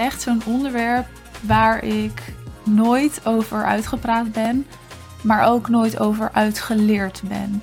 echt zo'n onderwerp waar ik nooit over uitgepraat ben, maar ook nooit over uitgeleerd ben.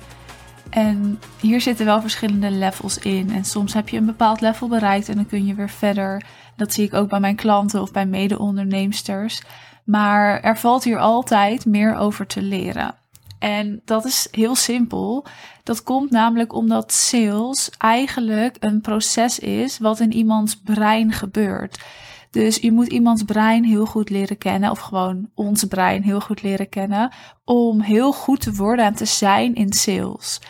En hier zitten wel verschillende levels in. En soms heb je een bepaald level bereikt en dan kun je weer verder. Dat zie ik ook bij mijn klanten of bij mede-onderneemsters. Maar er valt hier altijd meer over te leren. En dat is heel simpel. Dat komt namelijk omdat sales eigenlijk een proces is wat in iemands brein gebeurt. Dus je moet iemands brein heel goed leren kennen, of gewoon ons brein heel goed leren kennen, om heel goed te worden en te zijn in sales.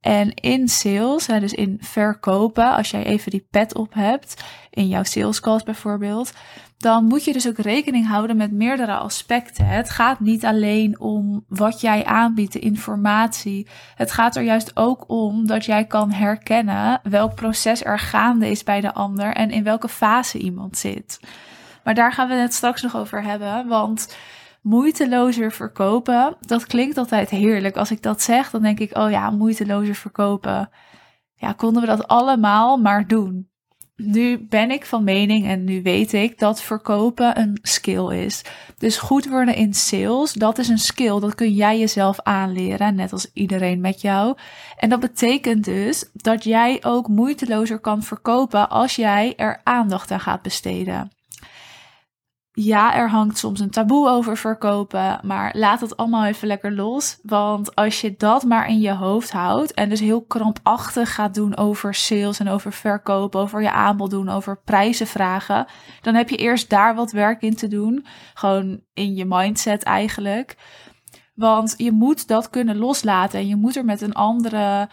En in sales, dus in verkopen, als jij even die pet op hebt, in jouw sales calls bijvoorbeeld, dan moet je dus ook rekening houden met meerdere aspecten. Het gaat niet alleen om wat jij aanbiedt, de informatie. Het gaat er juist ook om dat jij kan herkennen welk proces er gaande is bij de ander en in welke fase iemand zit. Maar daar gaan we het straks nog over hebben, want moeitelozer verkopen, dat klinkt altijd heerlijk. Als ik dat zeg, dan denk ik, oh ja, moeitelozer verkopen. Ja, konden we dat allemaal maar doen nu ben ik van mening en nu weet ik dat verkopen een skill is. Dus goed worden in sales, dat is een skill. Dat kun jij jezelf aanleren, net als iedereen met jou. En dat betekent dus dat jij ook moeitelozer kan verkopen als jij er aandacht aan gaat besteden ja, er hangt soms een taboe over verkopen, maar laat het allemaal even lekker los. Want als je dat maar in je hoofd houdt en dus heel krampachtig gaat doen over sales en over verkopen, over je aanbod doen, over prijzen vragen, dan heb je eerst daar wat werk in te doen. Gewoon in je mindset eigenlijk. Want je moet dat kunnen loslaten en je moet er met een andere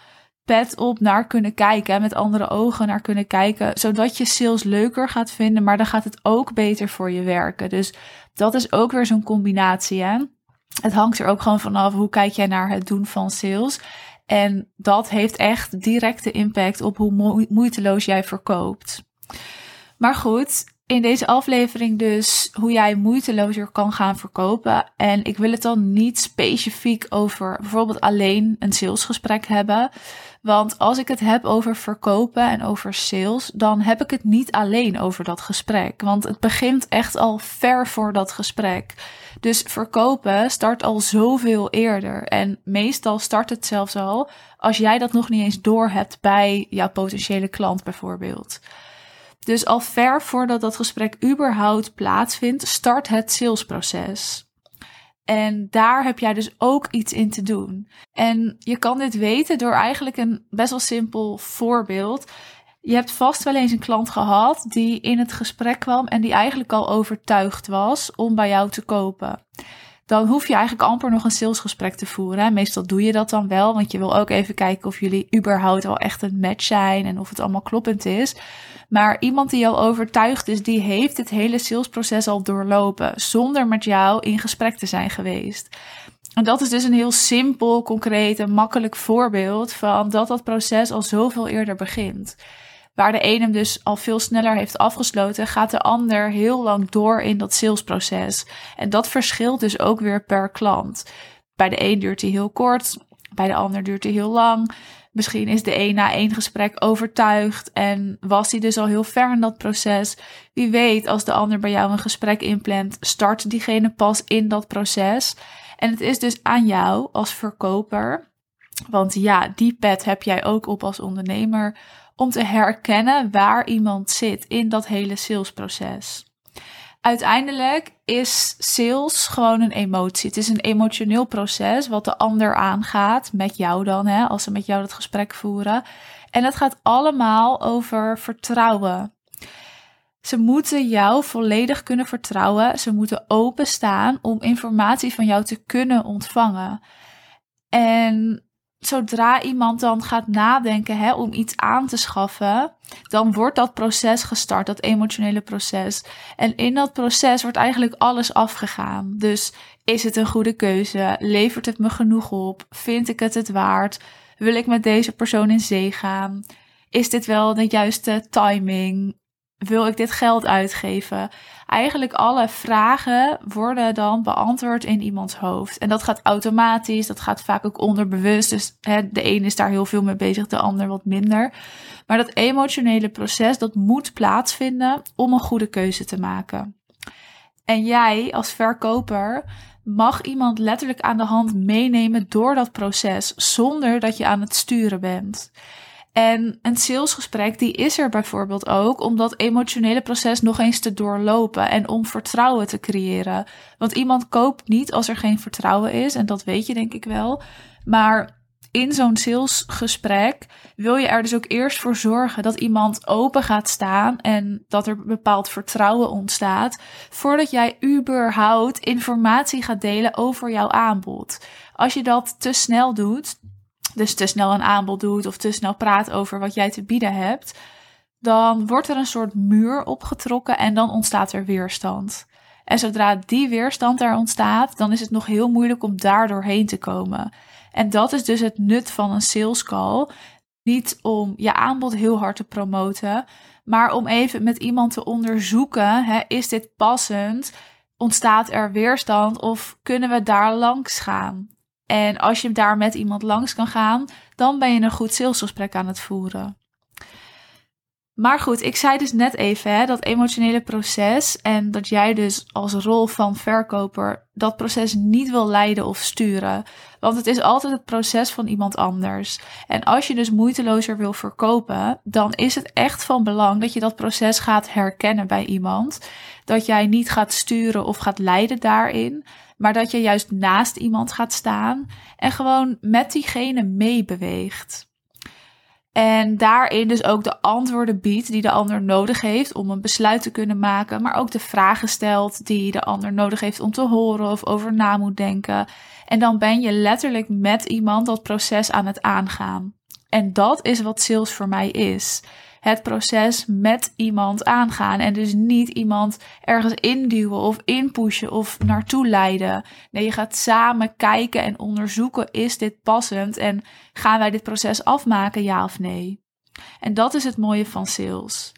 pet op naar kunnen kijken. Met andere ogen naar kunnen kijken. Zodat je sales leuker gaat vinden. Maar dan gaat het ook beter voor je werken. Dus dat is ook weer zo'n combinatie. Hè? Het hangt er ook gewoon vanaf hoe kijk jij naar het doen van sales. En dat heeft echt directe impact op hoe moeiteloos jij verkoopt. Maar goed, in deze aflevering dus hoe jij moeitelozer kan gaan verkopen. En ik wil het dan niet specifiek over bijvoorbeeld alleen een salesgesprek hebben. Want als ik het heb over verkopen en over sales, dan heb ik het niet alleen over dat gesprek. Want het begint echt al ver voor dat gesprek. Dus verkopen start al zoveel eerder. En meestal start het zelfs al als jij dat nog niet eens door hebt bij jouw potentiële klant bijvoorbeeld. Dus al ver voordat dat gesprek überhaupt plaatsvindt, start het salesproces. En daar heb jij dus ook iets in te doen. En je kan dit weten door eigenlijk een best wel simpel voorbeeld. Je hebt vast wel eens een klant gehad die in het gesprek kwam en die eigenlijk al overtuigd was om bij jou te kopen dan hoef je eigenlijk amper nog een salesgesprek te voeren. Meestal doe je dat dan wel, want je wil ook even kijken of jullie überhaupt wel echt een match zijn en of het allemaal kloppend is. Maar iemand die al overtuigd is, die heeft het hele salesproces al doorlopen, zonder met jou in gesprek te zijn geweest. En dat is dus een heel simpel, concreet en makkelijk voorbeeld van dat dat proces al zoveel eerder begint. Waar de een hem dus al veel sneller heeft afgesloten, gaat de ander heel lang door in dat salesproces. En dat verschilt dus ook weer per klant. Bij de een duurt hij heel kort, bij de ander duurt hij heel lang. Misschien is de een na één gesprek overtuigd en was hij dus al heel ver in dat proces. Wie weet, als de ander bij jou een gesprek inplant, start diegene pas in dat proces. En het is dus aan jou als verkoper, want ja, die pet heb jij ook op als ondernemer, om te herkennen waar iemand zit in dat hele salesproces. Uiteindelijk is sales gewoon een emotie. Het is een emotioneel proces wat de ander aangaat, met jou dan, hè, als ze met jou dat gesprek voeren. En het gaat allemaal over vertrouwen. Ze moeten jou volledig kunnen vertrouwen. Ze moeten openstaan om informatie van jou te kunnen ontvangen. En zodra iemand dan gaat nadenken hè, om iets aan te schaffen, dan wordt dat proces gestart, dat emotionele proces. En in dat proces wordt eigenlijk alles afgegaan. Dus is het een goede keuze? Levert het me genoeg op? Vind ik het het waard? Wil ik met deze persoon in zee gaan? Is dit wel de juiste timing? Wil ik dit geld uitgeven? Eigenlijk alle vragen worden dan beantwoord in iemands hoofd. En dat gaat automatisch, dat gaat vaak ook onderbewust. Dus hè, de een is daar heel veel mee bezig, de ander wat minder. Maar dat emotionele proces, dat moet plaatsvinden om een goede keuze te maken. En jij als verkoper mag iemand letterlijk aan de hand meenemen door dat proces, zonder dat je aan het sturen bent. En een salesgesprek die is er bijvoorbeeld ook om dat emotionele proces nog eens te doorlopen en om vertrouwen te creëren. Want iemand koopt niet als er geen vertrouwen is en dat weet je denk ik wel. Maar in zo'n salesgesprek wil je er dus ook eerst voor zorgen dat iemand open gaat staan en dat er bepaald vertrouwen ontstaat voordat jij überhaupt informatie gaat delen over jouw aanbod. Als je dat te snel doet, dus te snel een aanbod doet of te snel praat over wat jij te bieden hebt, dan wordt er een soort muur opgetrokken en dan ontstaat er weerstand. En zodra die weerstand er ontstaat, dan is het nog heel moeilijk om daar doorheen te komen. En dat is dus het nut van een sales call. Niet om je aanbod heel hard te promoten, maar om even met iemand te onderzoeken: hè, is dit passend? Ontstaat er weerstand of kunnen we daar langs gaan? En als je daar met iemand langs kan gaan, dan ben je een goed salesgesprek aan het voeren. Maar goed, ik zei dus net even hè, dat emotionele proces en dat jij dus als rol van verkoper dat proces niet wil leiden of sturen. Want het is altijd het proces van iemand anders. En als je dus moeitelozer wil verkopen, dan is het echt van belang dat je dat proces gaat herkennen bij iemand. Dat jij niet gaat sturen of gaat leiden daarin, maar dat je juist naast iemand gaat staan en gewoon met diegene meebeweegt. En daarin dus ook de antwoorden biedt die de ander nodig heeft om een besluit te kunnen maken. Maar ook de vragen stelt die de ander nodig heeft om te horen of over na moet denken. En dan ben je letterlijk met iemand dat proces aan het aangaan. En dat is wat sales voor mij is het proces met iemand aangaan. En dus niet iemand ergens induwen of inpushen of naartoe leiden. Nee, je gaat samen kijken en onderzoeken: is dit passend en gaan wij dit proces afmaken, ja of nee? En dat is het mooie van sales.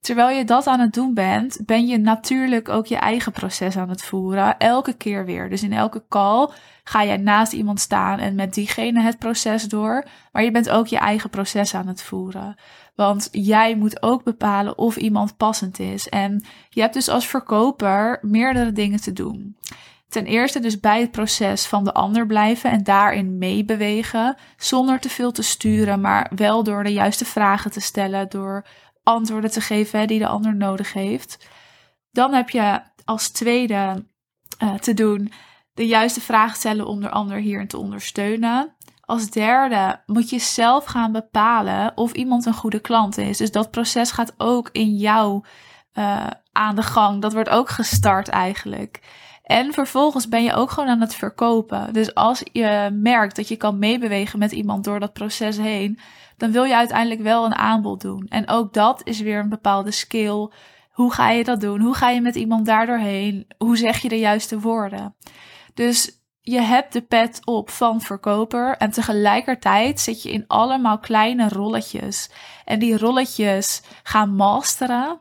Terwijl je dat aan het doen bent, ben je natuurlijk ook je eigen proces aan het voeren. Elke keer weer. Dus in elke call ga jij naast iemand staan en met diegene het proces door. Maar je bent ook je eigen proces aan het voeren. Want jij moet ook bepalen of iemand passend is. En je hebt dus als verkoper meerdere dingen te doen. Ten eerste dus bij het proces van de ander blijven en daarin meebewegen, zonder te veel te sturen, maar wel door de juiste vragen te stellen, door antwoorden te geven die de ander nodig heeft. Dan heb je als tweede uh, te doen de juiste vragen stellen om de ander hierin te ondersteunen. Als derde moet je zelf gaan bepalen of iemand een goede klant is. Dus dat proces gaat ook in jou uh, aan de gang. Dat wordt ook gestart eigenlijk. En vervolgens ben je ook gewoon aan het verkopen. Dus als je merkt dat je kan meebewegen met iemand door dat proces heen, dan wil je uiteindelijk wel een aanbod doen. En ook dat is weer een bepaalde skill. Hoe ga je dat doen? Hoe ga je met iemand daardoor heen? Hoe zeg je de juiste woorden? Dus je hebt de pet op van verkoper en tegelijkertijd zit je in allemaal kleine rolletjes. En die rolletjes gaan masteren.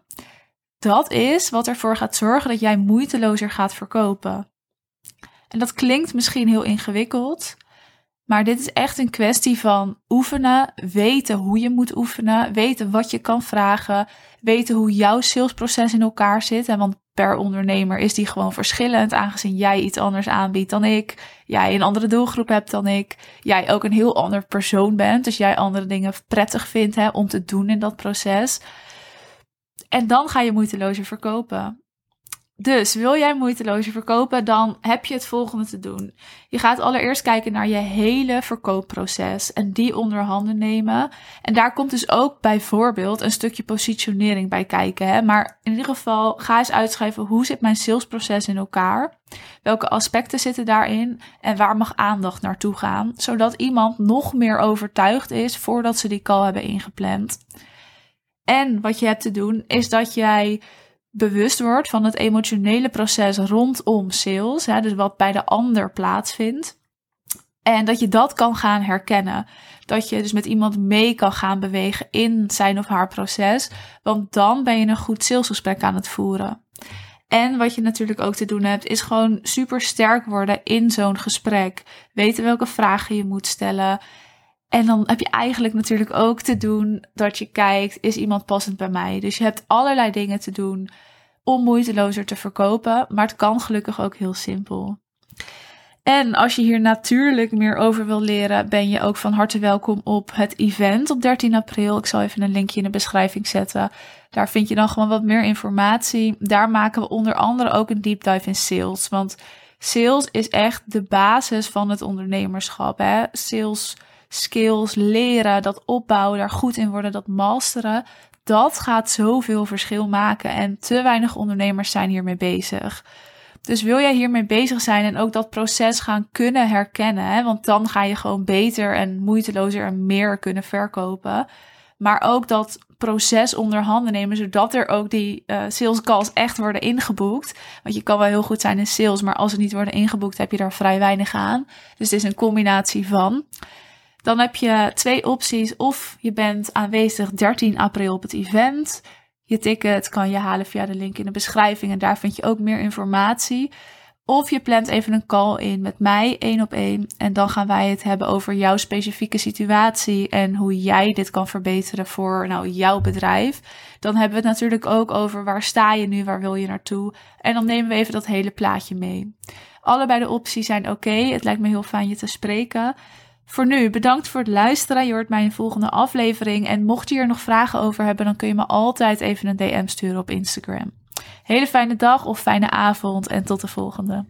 Dat is wat ervoor gaat zorgen dat jij moeitelozer gaat verkopen. En dat klinkt misschien heel ingewikkeld, maar dit is echt een kwestie van oefenen, weten hoe je moet oefenen, weten wat je kan vragen, weten hoe jouw salesproces in elkaar zit. En want per ondernemer is die gewoon verschillend, aangezien jij iets anders aanbiedt dan ik, jij een andere doelgroep hebt dan ik, jij ook een heel ander persoon bent, dus jij andere dingen prettig vindt hè, om te doen in dat proces. En dan ga je moeitelozer verkopen. Dus wil jij moeitelozer verkopen, dan heb je het volgende te doen. Je gaat allereerst kijken naar je hele verkoopproces en die onder handen nemen. En daar komt dus ook bijvoorbeeld een stukje positionering bij kijken. Hè? Maar in ieder geval ga eens uitschrijven hoe zit mijn salesproces in elkaar? Welke aspecten zitten daarin en waar mag aandacht naartoe gaan? Zodat iemand nog meer overtuigd is voordat ze die call hebben ingepland. En wat je hebt te doen is dat jij bewust wordt van het emotionele proces rondom sales, hè, dus wat bij de ander plaatsvindt. En dat je dat kan gaan herkennen. dat je dus met iemand mee kan gaan bewegen in zijn of haar proces. Want dan ben je een goed salesgesprek aan het voeren. En wat je natuurlijk ook te doen hebt, is gewoon super sterk worden in zo'n gesprek. Weten welke vragen je moet stellen. En dan heb je eigenlijk natuurlijk ook te doen dat je kijkt, is iemand passend bij mij? Dus je hebt allerlei dingen te doen om moeitelozer te verkopen, maar het kan gelukkig ook heel simpel. En als je hier natuurlijk meer over wil leren, ben je ook van harte welkom op het event op 13 april. Ik zal even een linkje in de beschrijving zetten. Daar vind je dan gewoon wat meer informatie. Daar maken we onder andere ook een deep dive in sales. Want sales is echt de basis van het ondernemerschap. Hè? Sales skills, leren, dat opbouwen, daar goed in worden, dat masteren. Dat gaat zoveel verschil maken. En te weinig ondernemers zijn hiermee bezig. Dus wil jij hiermee bezig zijn en ook dat proces gaan kunnen herkennen, hè? want dan ga je gewoon beter en moeitelozer en meer kunnen verkopen. Maar ook dat proces onder handen nemen, zodat er ook die uh, sales calls echt worden ingeboekt. Want je kan wel heel goed zijn in sales, maar als ze niet worden ingeboekt, heb je daar vrij weinig aan. Dus het is een combinatie van. Dan heb je twee opties. Of je bent aanwezig 13 april op het event. Je ticket kan je halen via de link in de beschrijving en daar vind je ook meer informatie. Of je plant even een call in met mij, één op één. En dan gaan wij het hebben over jouw specifieke situatie en hoe jij dit kan verbeteren voor nou, jouw bedrijf. Dan hebben we het natuurlijk ook over waar sta je nu, waar wil je naartoe. En dan nemen we even dat hele plaatje mee. Allebei de opties zijn oké. Het lijkt me heel fijn je te spreken. Voor nu, bedankt voor het luisteren. Je hoort mij in volgende aflevering. En mocht je hier nog vragen over hebben, dan kun je me altijd even een DM sturen op Instagram. Hele fijne dag of fijne avond en tot de volgende.